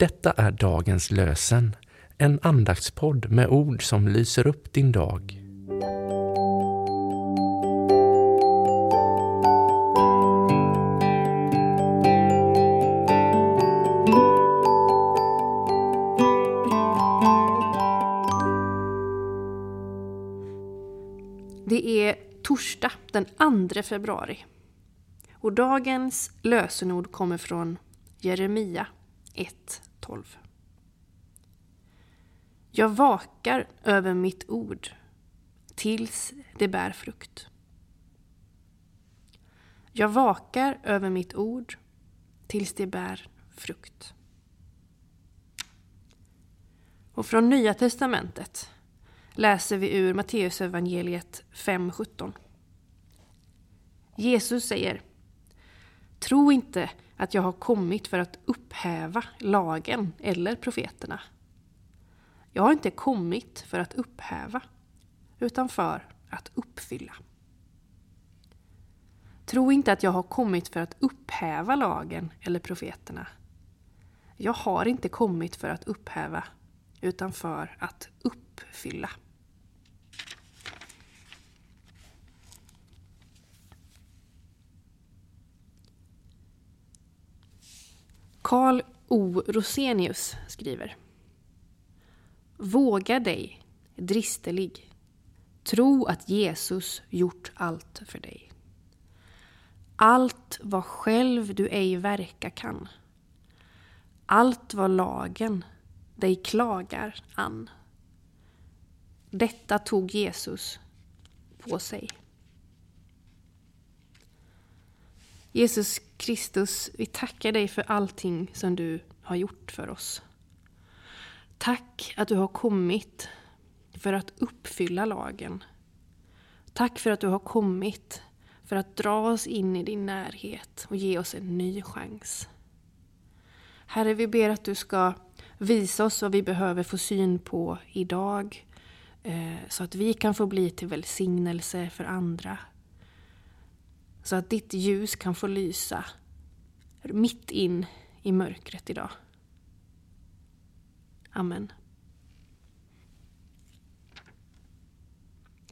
Detta är dagens lösen, en andaktspodd med ord som lyser upp din dag. Det är torsdag den 2 februari. Och dagens lösenord kommer från Jeremia 1 12. Jag vakar över mitt ord tills det bär frukt. Jag vakar över mitt ord tills det bär frukt. Och från Nya Testamentet läser vi ur Matteusevangeliet 5.17. Jesus säger Tro inte att jag har kommit för att upphäva lagen eller profeterna. Jag har inte kommit för att upphäva, utan för att uppfylla. Tro inte att jag har kommit för att upphäva lagen eller profeterna. Jag har inte kommit för att upphäva, utan för att uppfylla. Karl O. Rosenius skriver Våga dig, dristelig. Tro att Jesus gjort allt för dig. Allt vad själv du ej verka kan. Allt vad lagen dig klagar an. Detta tog Jesus på sig. Jesus Kristus, vi tackar dig för allting som du har gjort för oss. Tack att du har kommit för att uppfylla lagen. Tack för att du har kommit för att dra oss in i din närhet och ge oss en ny chans. Herre, vi ber att du ska visa oss vad vi behöver få syn på idag eh, så att vi kan få bli till välsignelse för andra. Så att ditt ljus kan få lysa mitt in i mörkret idag. Amen.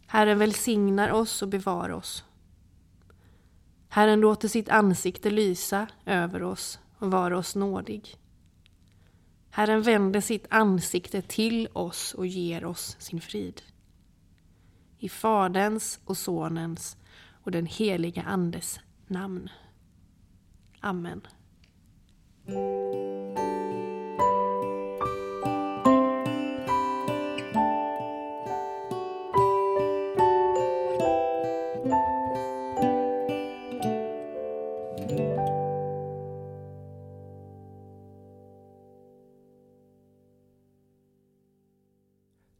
Herren välsignar oss och bevarar oss. Herren låter sitt ansikte lysa över oss och vara oss nådig. Herren vänder sitt ansikte till oss och ger oss sin frid. I Faderns och Sonens och den heliga Andes namn. Amen.